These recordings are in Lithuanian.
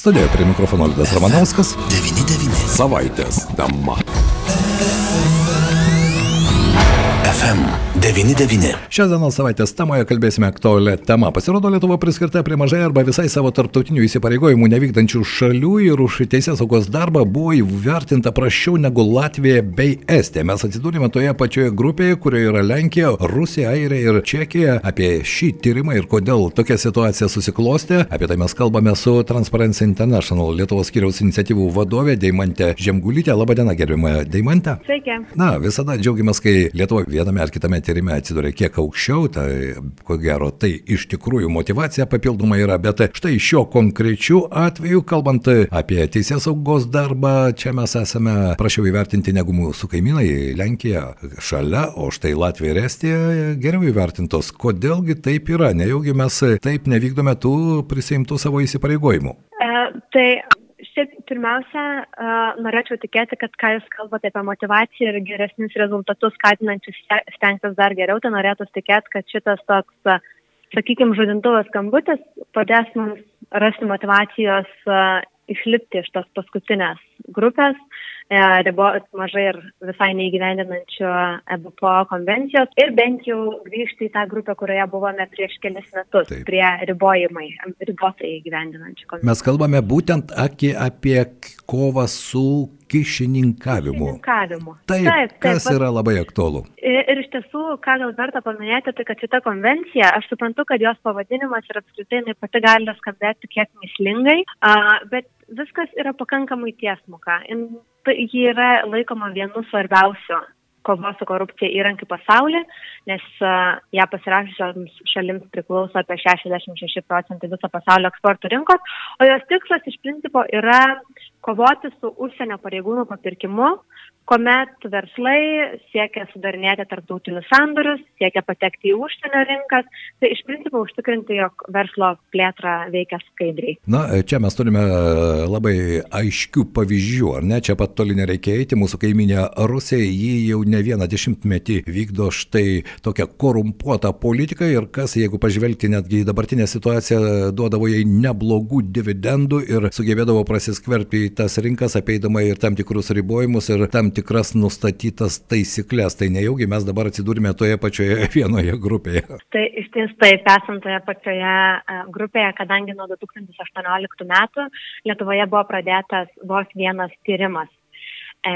Studijoje prie mikrofono Liudas Ramanauskas. 99. Savaitės tema. FM 99. Šiandienos savaitės temoje kalbėsime aktualią temą. Pasirodo, Lietuva priskirta prie mažai arba visai savo tarptautinių įsipareigojimų nevykdančių šalių ir už teisės saugos darbą buvo įvertinta prašiau negu Latvija bei Estija. Mes atsidūrėme toje pačioje grupėje, kurioje yra Lenkija, Rusija, Airija ir Čekija. Apie šį tyrimą ir kodėl tokia situacija susiklostė, apie tai mes kalbame su Transparency International Lietuvos skyriaus iniciatyvų vadovė Deimantė Žemgulytė. Labadiena, gerbima Deimantė. Sveiki. Na, visada džiaugiamės, kai Lietuva viename ar kitame tyrime atsiduria kiek aukščiau, tai ko gero tai iš tikrųjų motivacija papildoma yra, bet štai šio konkrečiu atveju, kalbant apie teisės saugos darbą, čia mes esame prašiau įvertinti negu mūsų kaimynai Lenkija šalia, o štai Latvija ir Estija geriau įvertintos. Kodėlgi taip yra, nejaugi mes taip nevykdome tų prisimtų savo įsipareigojimų? E, tai pirmiausia, uh, norėčiau tikėti, kad ką Jūs kalbate apie motivaciją ir geresnius rezultatus skatinančius stengtis dar geriau, tai norėtų tikėti, kad šitas toks, uh, sakykime, žudintuvas skambutis padės mums rasti motivacijos uh, išlipti iš tos paskutinės grupės, e, ribot mažai ir visai neįgyvendinančio EBPO konvencijos ir bent jau grįžti į tą grupę, kurioje buvome prieš kelias metus, Taip. prie ribojimai, ribotai įgyvendinančių konvencijų. Mes kalbame būtent apie, apie kovą su kišininkavimu. Kišininkavimu. Taip, taip, taip kas yra labai aktualu. Ir, ir iš tiesų, ką gal verta paminėti, tai kad šita konvencija, aš suprantu, kad jos pavadinimas ir apskritai jinai pati gali skambėti kiek mislingai, bet viskas yra pakankamai tiesmuka. Tai ji yra laikoma vienu svarbiausiu kovos su korupcija įrankį pasaulyje, nes ją pasirašysioms šalims priklauso apie 66 procentai viso pasaulio eksporto rinkos, o jos tikslas iš principo yra kovoti su užsienio pareigūnų papirkimu, kuomet verslai siekia sudarinėti tarptautinius sandorius, siekia patekti į užsienio rinkas, tai iš principo užtikrinti, jog verslo plėtra veikia skaidriai. Na, čia mes turime e, labai aiškių pavyzdžių, ar ne? Čia pat toli nereikia eiti, mūsų kaiminė Rusija, ji jau ne vieną dešimtmetį vykdo štai tokią korumpuotą politiką ir kas, jeigu pažvelgti netgi į dabartinę situaciją, duodavo jai neblogų dividendų ir sugebėdavo prasiskverbti į tas rinkas, apeidama ir tam tikrus ribojimus ir tam tikras nustatytas taisyklės. Tai nejaugi mes dabar atsidūrime toje pačioje vienoje grupėje. Tai iš ties taip, esam toje pačioje e, grupėje, kadangi nuo 2018 metų Lietuvoje buvo pradėtas vos vienas tyrimas. E,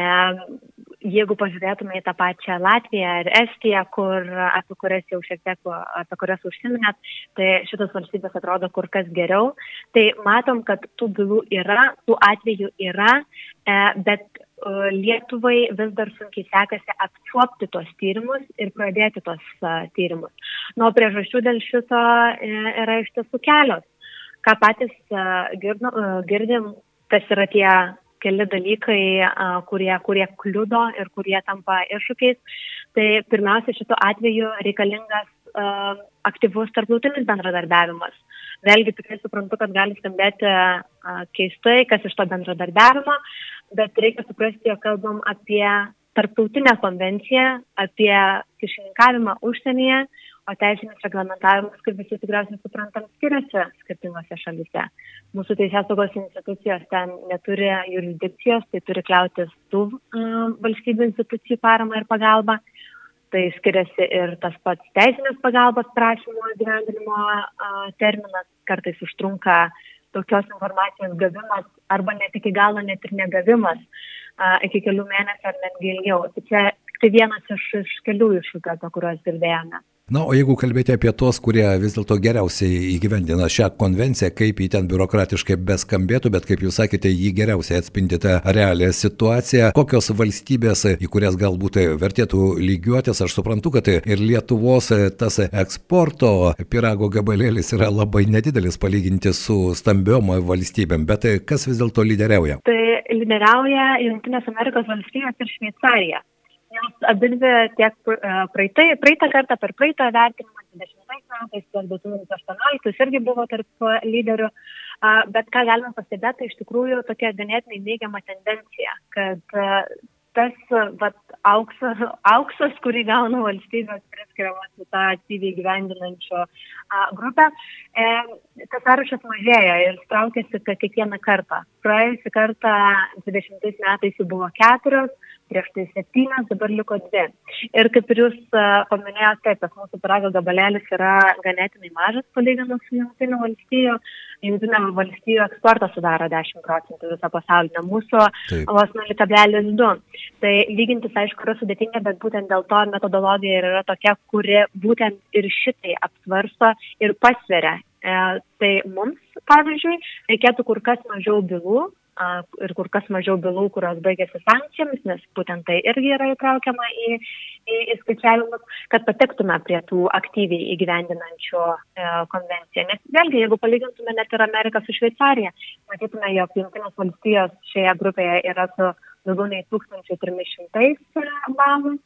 jeigu pažiūrėtume į tą pačią Latviją ir Estiją, kur, apie kurias jau šiek tiek, apie kurias užsiminėt, tai šitos valstybės atrodo kur kas geriau. Tai matom, kad tų bylų yra, tų atvejų yra, e, bet Lietuvai vis dar sunkiai sekasi apčiuopti tos tyrimus ir pradėti tos tyrimus. Nuo priežasčių dėl šito e, yra iš tiesų kelios. Ką patys girdim, kas yra tie keli dalykai, kurie, kurie kliudo ir kurie tampa iššūkiais. Tai pirmiausia, šituo atveju reikalingas aktyvus tarptautinis bendradarbiavimas. Vėlgi tikrai suprantu, kad gali skambėti keistai, kas iš to bendradarbiavimo, bet reikia suprasti, jog kalbam apie tarptautinę konvenciją, apie kišininkavimą užsienyje, o teisinis reglamentavimas, kaip visi tikriausiai suprantam, skiriasi skirtingose šalise. Mūsų teisės saugos institucijos ten neturi jurisdikcijos, tai turi kliautis tų um, valstybių institucijų parama ir pagalba. Tai skiriasi ir tas pats teisinės pagalbos prašymo gyvendinimo uh, terminas, kartais užtrunka tokios informacijos gavimas arba net iki galo net ir negavimas uh, iki kelių mėnesių ar netgi ilgiau. Tai čia tai vienas iš, iš kelių iššūkių, apie kuriuos girdėjome. Na, o jeigu kalbėti apie tuos, kurie vis dėlto geriausiai įgyvendina šią konvenciją, kaip jį ten biurokratiškai beskambėtų, bet kaip jūs sakėte, jį geriausiai atspindite realią situaciją, kokios valstybės, į kurias galbūt vertėtų lygiuotis, aš suprantu, kad ir Lietuvos tas eksporto pirago gabalėlis yra labai nedidelis palyginti su stambiom valstybėm, bet kas vis dėlto lyderiauja? Tai lyderiauja Junktinės Amerikos valstybės ir Šveicarija jos abidvi tiek e, praeitai, praeitą kartą per praeitą vertinimą 20 metais, tiek 2018 irgi buvo tarp lyderių, bet ką galime pastebėti, tai iš tikrųjų tokia ganėtinai neigiama tendencija, kad tas vat, auksas, auksas, kurį gauna valstybės priskiriamas į tą aktyviai gyvendinančio a, grupę, e, tas sąrašas mažėja ir traukiasi kiekvieną kartą. Praėjusį kartą 20 metais jų buvo keturios, prieš tai septynios, dabar liko dvi. Ir kaip ir jūs paminėjote, tas mūsų pirago gabalėlis yra ganėtinai mažas palyginus su Junktinių valstijų. Junktinių valstijų eksportas sudaro 10 procentų viso pasaulinio, mūsų vos 0,2. Tai lygintis, aišku, yra sudėtinga, bet būtent dėl to metodologija yra tokia, kuri būtent ir šitai apsvarsto ir pasveria. E, tai mums, pavyzdžiui, reikėtų kur kas mažiau bylų ir kur kas mažiau bylų, kurios baigėsi sankcijomis, nes būtent tai irgi yra įtraukiama į, į, į skaičiavimus, kad patektume prie tų aktyviai įgyvendinančių e, konvenciją. Nes vėlgi, jeigu palygintume net ir Ameriką su Šveicarija, matytume, jog Junktinės valstijos šioje grupėje yra su daugiau nei 1300 balų,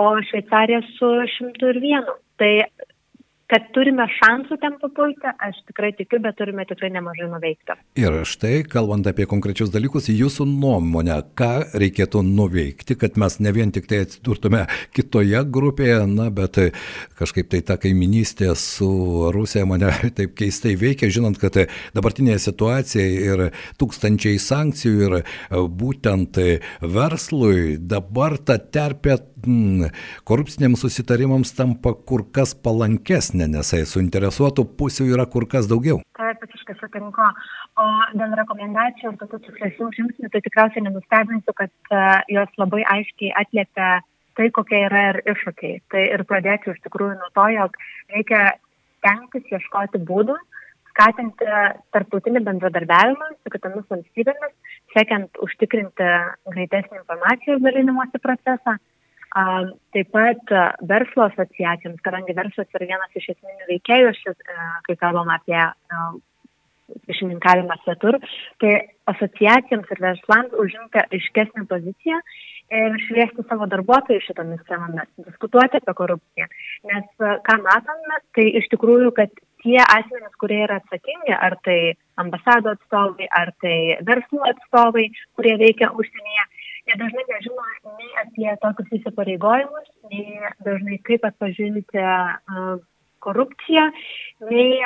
o Šveicarija su 101. Tai kad turime šansų ten papulti, aš tikrai tikiu, bet turime tikrai nemažai nuveikti. Ir štai, kalbant apie konkrečius dalykus, jūsų nuomonė, ką reikėtų nuveikti, kad mes ne vien tik tai atsidurtume kitoje grupėje, na, bet kažkaip tai ta kaiminystė su Rusija mane taip keistai veikia, žinant, kad dabartinė situacija ir tūkstančiai sankcijų ir būtent verslui dabar ta terpė mm, korupciniams susitarimams tampa kur kas palankesnė, nes suinteresuotų pusių yra kur kas daugiau. Taip, visiškai sutinku. O dėl rekomendacijų ir tokių tikslesnių žingsnių, tai tikriausiai nenustebinsiu, kad uh, jos labai aiškiai atliepia tai, kokie yra ir iššūkiai. Tai ir pradėti iš tikrųjų nuo to, jog reikia stengtis ieškoti būdų, skatinti tarptautinį bendradarbiavimą su kitomis valstybėmis, siekiant užtikrinti greitesnį informacijos dalinimosi procesą, Taip pat verslo asociacijoms, kadangi verslas yra vienas iš esminių veikėjų, šis, kai kalbam apie išmininkavimą svetur, tai asociacijoms ir verslams užimti aiškesnę poziciją ir šviesti savo darbuotojus šitomis temomis, diskutuoti apie korupciją. Nes ką matome, tai iš tikrųjų, kad tie asmenys, kurie yra atsakingi, ar tai ambasado atstovai, ar tai verslo atstovai, kurie veikia užsienyje, jie dažnai nežino nei apie tokius įsipareigojimus, nei dažnai kaip atpažinti korupciją, nei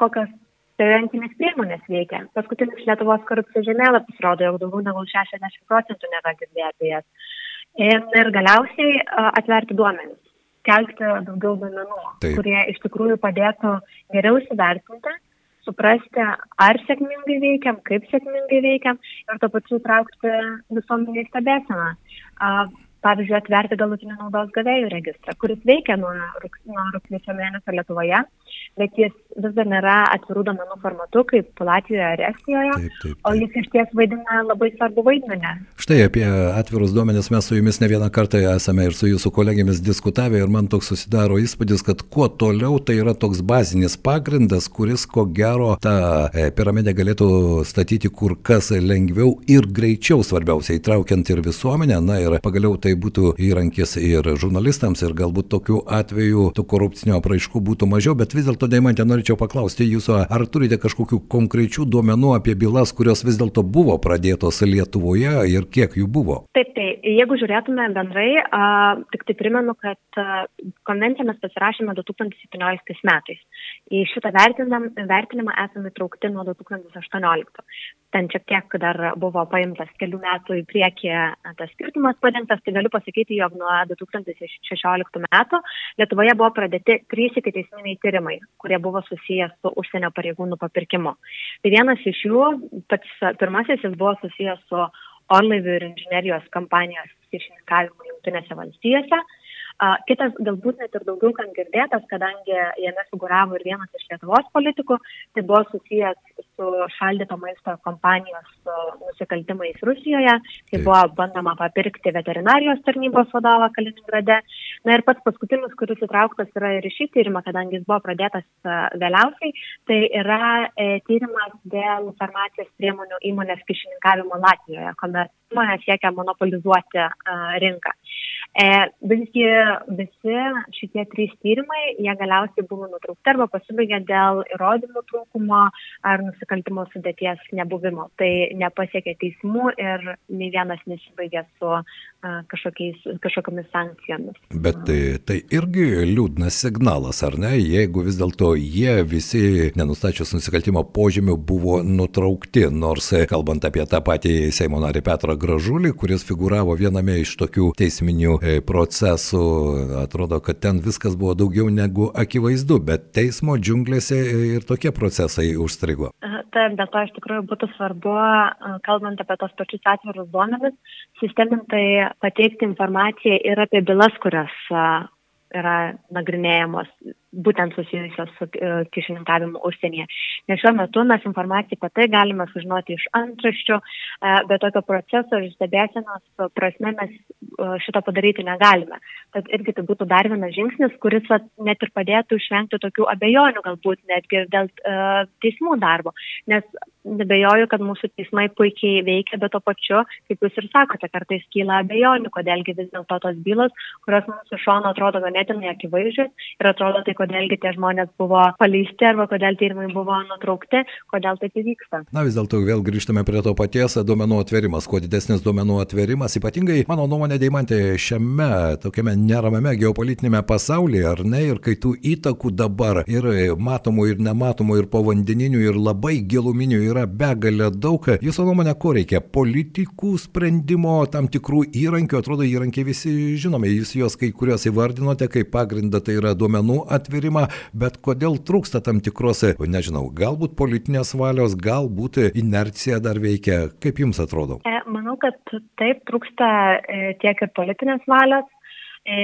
kokios prevencinės priemonės veikia. Paskutinis Lietuvos korupcijos žemėlapis rodo, jog daugiau negu 60 procentų nėra girdėję apie jas. Ir, ir galiausiai atverti duomenis, kelti daugiau duomenų, Taip. kurie iš tikrųjų padėtų geriau įsivertinti suprasti, ar sėkmingai veikiam, kaip sėkmingai veikiam ir to pačiu traukti visuomenį stebėseną. Pavyzdžiui, atverti galutinį naudos gavėjų registrą, kuris veikia nuo, nuo rūpničio mėnesio Lietuvoje bet jis vis dar nėra atvirų domenų formatu, kaip Latvijoje ar Estijoje, taip, taip, taip. o jis iš ties vaidina labai svarbu vaidmenį. Štai apie atvirus duomenis mes su jumis ne vieną kartą esame ir su jūsų kolegėmis diskutavę ir man toks susidaro įspūdis, kad kuo toliau tai yra toks bazinis pagrindas, kuris ko gero tą e, piramidę galėtų statyti kur kas lengviau ir greičiau, svarbiausia, įtraukiant ir visuomenę, na ir pagaliau tai būtų įrankis ir žurnalistams ir galbūt tokiu atveju tų korupcinio apraiškų būtų mažiau, bet vis dėlto dėlto, Daimantė, norėčiau paklausti jūsų, ar turite kažkokių konkrečių duomenų apie bylas, kurios vis dėlto buvo pradėtos Lietuvoje ir kiek jų buvo? Taip, tai jeigu žiūrėtume bendrai, a, tik tai primenu, kad a, konvenciją mes pasirašėme 2017 metais. Į šitą vertinimą esame įtraukti nuo 2018. Ten šiek tiek dar buvo paimtas kelių metų į priekį tas skirtumas padengtas, tai galiu pasakyti, jog nuo 2016 metų Lietuvoje buvo pradėti trys iki teisminiai tyrimai kurie buvo susijęs su užsienio pareigūnų papirkimu. Tai vienas iš jų, pats pirmasis, jis buvo susijęs su orlaivių ir inžinerijos kampanijos kyšininkavimu Junktinėse valstijose. Kitas galbūt net ir daugiau kam girdėtas, kadangi jame figuravo ir vienas iš Lietuvos politikų, tai buvo susijęs su šaldyto maisto kompanijos nusikaltimais Rusijoje, kai buvo bandoma papirkti veterinarijos tarnybos vadovą Kaliningrade. Na ir pats paskutinis, kuris įtrauktas yra ir šį tyrimą, kadangi jis buvo pradėtas vėliausiai, tai yra e, tyrimas dėl farmacijos priemonių įmonės kišininkavimo Latvijoje, kuomet įmonė siekia monopolizuoti rinką. E, visgi visi šitie trys tyrimai, jie galiausiai buvo nutraukti arba pasibaigė dėl įrodymų trūkumo ar nusikaltimo sudėties nebuvimo. Tai nepasiekė teismų ir nei vienas nesibaigė su kažkokiamis sankcijomis. Bet tai, tai irgi liūdnas signalas, ar ne, jeigu vis dėlto jie visi, nenustačius nusikaltimo požymių, buvo nutraukti, nors kalbant apie tą patį Seimo narį Petrą Gražulį, kuris figuravo viename iš tokių teisminių e, procesų, atrodo, kad ten viskas buvo daugiau negu akivaizdu, bet teismo džiunglėse ir tokie procesai užstrigo. Taip, dėl to iš tikrųjų būtų svarbu, kalbant apie tos pačius atvirus duomenis, sistemintai pateikti informaciją ir apie bylas, kurios yra nagrinėjamos būtent susijusios su e, kišininkavimu užsienyje. Nes šiuo metu mes informaciją apie tai galime sužinoti iš antraščių, e, bet tokio proceso ir stebėsenos prasme mes e, šito padaryti negalime. Tad irgi tai būtų dar vienas žingsnis, kuris net ir padėtų išvengti tokių abejonių, galbūt netgi ir dėl teismų darbo. Nes nebejoju, kad mūsų teismai puikiai veikia, bet to pačiu, kaip jūs ir sakote, kartais kyla abejonių, kodėlgi vis dėlto tos bylos, kurios mums iš šono atrodo ganėtinai akivaizdžios ir atrodo tai, kodėlgi tie žmonės buvo paleisti arba kodėl tyrimai buvo nutraukti, kodėl taip įvyksta. Na vis dėlto vėl grįžtame prie to paties duomenų atverimas. Kuo didesnis duomenų atverimas, ypatingai mano nuomonė Deimantė šiame tokiame neramame geopolitinėme pasaulyje, ar ne, ir kai tų įtakų dabar ir matomų, ir nematomų, ir povandeninių, ir labai giluminių yra begalė daug. Jūsų nuomonė, ko reikia? Politikų sprendimo, tam tikrų įrankių, atrodo, įrankiai visi žinome, jūs juos kai kuriuos įvardinote kaip pagrindą, tai yra duomenų atverimas atvėrimą, bet kodėl trūksta tam tikros, nežinau, galbūt politinės valios, galbūt inercija dar veikia. Kaip jums atrodo? E, manau, kad taip trūksta e, tiek ir politinės valios. E,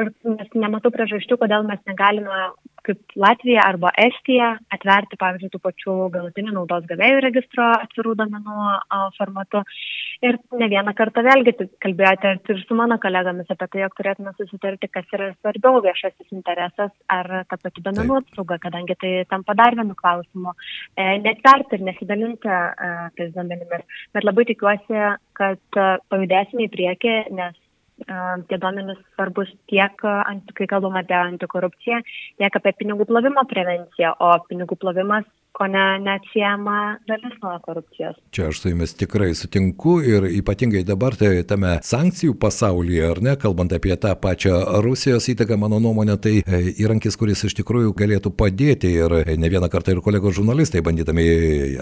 ir nematau priežasčių, kodėl mes negalime kaip Latvija arba Estija atverti, pavyzdžiui, tų pačių galutinių naudos gavėjų registro atvirų domenų formatu. Ir ne vieną kartą vėlgi kalbėjote ir su mano kolegomis apie tai, jog turėtume susitarti, kas yra svarbiau viešasis interesas ar ta pati domenų apsauga, kadangi tai tampa dar vienu klausimu. E, netverti ir nesidalinti e, tais duomenimis. Bet labai tikiuosi, kad e, pajudėsime į priekį, nes tie duomenys svarbus tiek, kai kalbame apie antikorupciją, tiek apie pinigų plovimo prevenciją, o pinigų plovimas ko ne, neatsiema dalis nuo korupcijos. Čia aš su jumis tikrai sutinku ir ypatingai dabar tai tame sankcijų pasaulyje, ar ne, kalbant apie tą pačią Rusijos įtaką, mano nuomonė, tai e, įrankis, kuris iš tikrųjų galėtų padėti ir ne vieną kartą ir kolegos žurnalistai, bandydami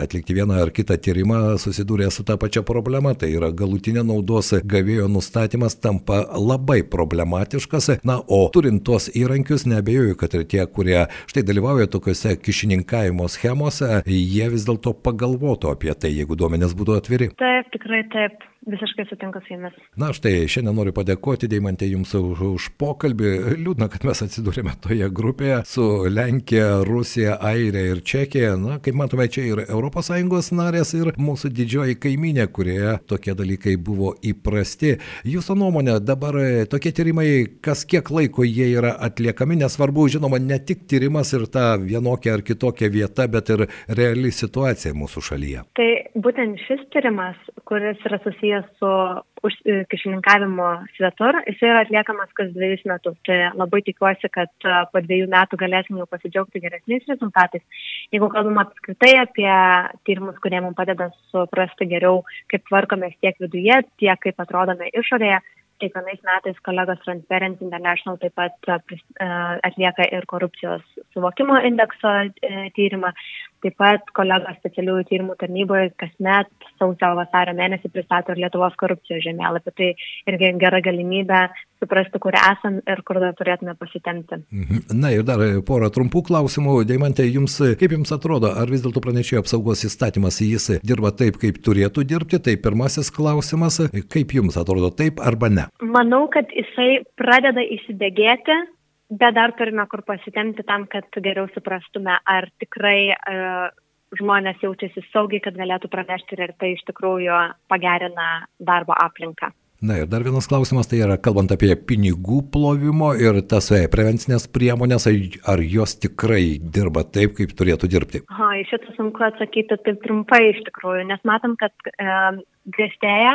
atlikti vieną ar kitą tyrimą, susidūrė su tą pačią problemą, tai yra galutinė naudos gavėjo nustatymas tampa labai problematiškas. Na, o turint tuos įrankius, nebejoju, kad ir tie, kurie štai dalyvauja tokiuose kišininkavimo schemose, tyrimuose, jie vis dėlto pagalvotų apie tai, jeigu duomenės būtų atviri. Taip, tikrai taip. Visiškai sutinku su jumis. Na štai, šiandien noriu padėkoti Deimantė Jums už, už pokalbį. Liūdna, kad mes atsidūrėme toje grupėje su Lenkija, Rusija, Airija ir Čekija. Na, kaip matome, čia ir ES narės, ir mūsų didžioji kaiminė, kurioje tokie dalykai buvo įprasti. Jūsų nuomonė, dabar tokie tyrimai, kas kiek laiko jie yra atliekami, nesvarbu, žinoma, ne tik tyrimas ir ta vienokia ar kitokia vieta, bet ir reali situacija mūsų šalyje. Tai būtent šis tyrimas, kuris yra susijęs susijęs su už, e, kišininkavimo svetur, jis yra atliekamas kas dviejus metus. Tai labai tikiuosi, kad e, po dviejų metų galėsim jau pasidžiaugti geresniais rezultatais. Jeigu kalbam apskritai apie tyrimus, kurie mums padeda suprasti geriau, kaip tvarkomės tiek viduje, tiek kaip atrodome išorėje, kiekvienais metais kolegos Transparency International taip pat e, atlieka ir korupcijos suvokimo indekso tyrimą. Taip pat kolegos specialiųjų tyrimų tarnyboje kasmet sausio vasario mėnesį pristato ir Lietuvos korupcijos žemėlapį. Tai irgi gera galimybė suprasti, kur esam ir kur dar turėtume pasitemti. Mhm. Na ir dar porą trumpų klausimų. Deimantė, jums, kaip jums atrodo, ar vis dėlto pranešėjo apsaugos įstatymas jis dirba taip, kaip turėtų dirbti? Tai pirmasis klausimas. Kaip jums atrodo, taip arba ne? Manau, kad jisai pradeda įsibėgėti bet dar turime kur pasitemti tam, kad geriau suprastume, ar tikrai uh, žmonės jaučiasi saugiai, kad galėtų pranešti ir tai iš tikrųjų pagerina darbo aplinką. Na ir dar vienas klausimas, tai yra kalbant apie pinigų plovimo ir tas e, prevencinės priemonės, ar jos tikrai dirba taip, kaip turėtų dirbti? Ha, iš šitą sunku atsakyti taip trumpai iš tikrųjų, nes matom, kad e, griežtėja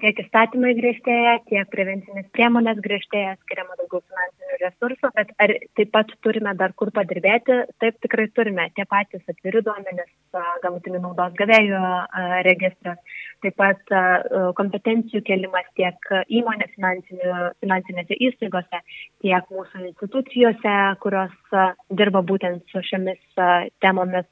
tiek įstatymai griežtėja, tiek prevencinės priemonės griežtėja, skiriama daugiau finansinių resursų, bet ar taip pat turime dar kur padirbėti, taip tikrai turime. Tie patys atviri duomenys, galutinių naudos gavėjų registras, taip pat kompetencijų kelimas tiek įmonės finansinėse įstaigose, tiek mūsų institucijose, kurios dirba būtent su šiomis temomis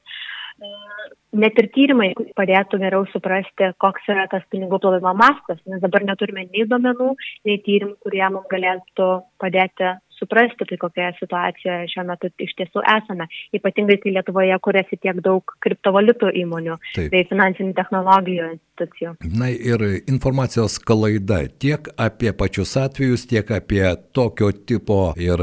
net ir tyrimai padėtų geriau suprasti, koks yra tas pinigų plovimo mastas, nes dabar neturime nei duomenų, nei tyrimų, kurie mums galėtų padėti suprasti, tai kokioje situacijoje šiuo metu iš tiesų esame. Ypatingai, kai Lietuvoje kuriasi tiek daug kriptovaliutų įmonių Taip. bei finansinių technologijų institucijų. Na ir informacijos klaida tiek apie pačius atvejus, tiek apie tokio tipo ir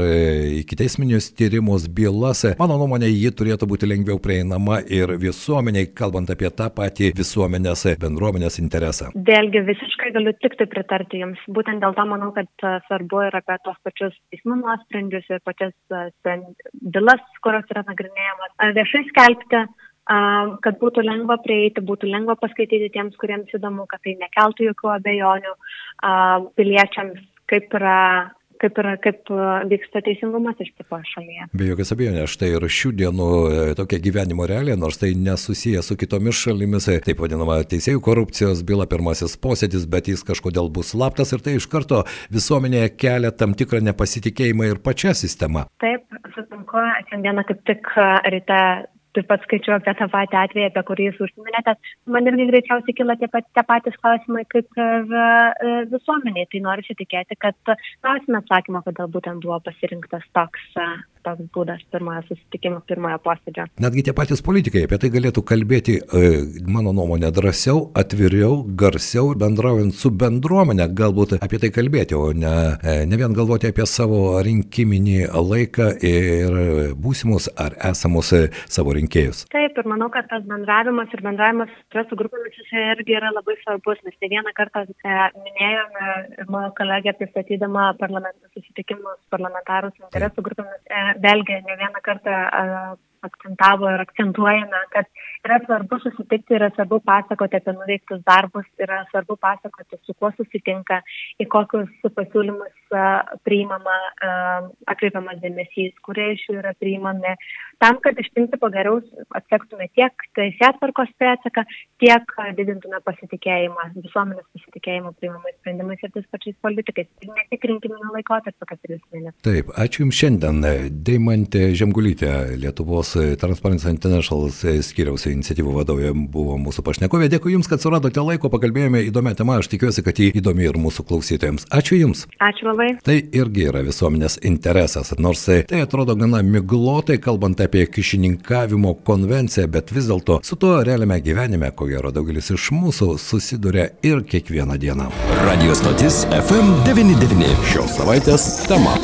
ikiteisminius tyrimus bylas. Mano nuomonė, ji turėtų būti lengviau prieinama ir visuomeniai, kalbant apie tą patį visuomenės bendruomenės interesą. Vėlgi visiškai galiu tik tai pritarti Jums. Būtent dėl to manau, kad svarbu yra apie tos pačius teismų nuosprendžius ir pačias bylas, kurios yra nagrinėjamos, viešai skelbti, kad būtų lengva prieiti, būtų lengva paskaityti tiems, kuriems įdomu, kad tai nekeltų jokių abejonių piliečiams, kaip yra kaip, yra, kaip e, vyksta teisingumas iš tipo šalyje. Be jokios abejonės, štai ir šių dienų e, tokia gyvenimo realija, nors tai nesusiję su kitomis šalimis, e, taip vadinama teisėjų korupcijos byla, pirmasis posėdis, bet jis kažkodėl bus slaptas ir tai iš karto visuomenėje kelia tam tikrą nepasitikėjimą ir pačią sistemą. Taip, sutinku, šiandieną kaip tik ryte taip pat skaičiu apie tą patį atvejį, apie kurį jūs užsiminėte, man irgi greičiausiai kila tie, pat, tie patys klausimai kaip ir e, visuomeniai. Tai noriu tikėti, kad klausime atsakymą, kodėl būtent buvo pasirinktas toks toks būdas pirmojo susitikimo, pirmojo posėdžio. Netgi tie patys politikai apie tai galėtų kalbėti, e, mano nuomonė, drąsiau, atviriau, garsiau, bendraujant su bendruomenė, galbūt apie tai kalbėti, o ne, e, ne vien galvoti apie savo rinkiminį laiką ir būsimus ar esamus e, savo rinkėjus. Taip, ir manau, kad tas bendravimas ir bendravimas su grupėmis irgi yra labai svarbus, nes ne vieną kartą minėjome ir mano kolegė pristatydama parlamento susitikimus parlamentarus interesų grupėmis vėlgi ne vieną kartą akcentavo ir akcentuojame, kad yra svarbu susitikti, yra svarbu pasakoti apie nuveiktus darbus, yra svarbu pasakoti, su kuo susitinka, į kokius pasiūlymus priimama, atkreipiamas dėmesys, kurie iš jų yra priimami, tam, kad iš principo geriau atsektume tiek teisėtvarkos pėtsaką, tiek didintume pasitikėjimą, visuomenės pasitikėjimą priimamais sprendimais ir tais pačiais politikais. Ir ne tik rinkiminio laikotarpio, kad ir jūs minėjote. Taip, ačiū Jums šiandien. Deimantė Žemgulytė, Lietuvos Transparency International skiriaus iniciatyvų vadovė buvo mūsų pašnekovė. Dėkui Jums, kad suradote laiko, pakalbėjome įdomią temą, aš tikiuosi, kad jį įdomi ir mūsų klausytojams. Ačiū Jums. Ačiū labai. Tai irgi yra visuomenės interesas, nors tai atrodo gana miglotai, kalbant apie kišininkavimo konvenciją, bet vis dėlto su tuo realiame gyvenime, ko gero daugelis iš mūsų susiduria ir kiekvieną dieną. Radio stotis FM99. Šios savaitės tema.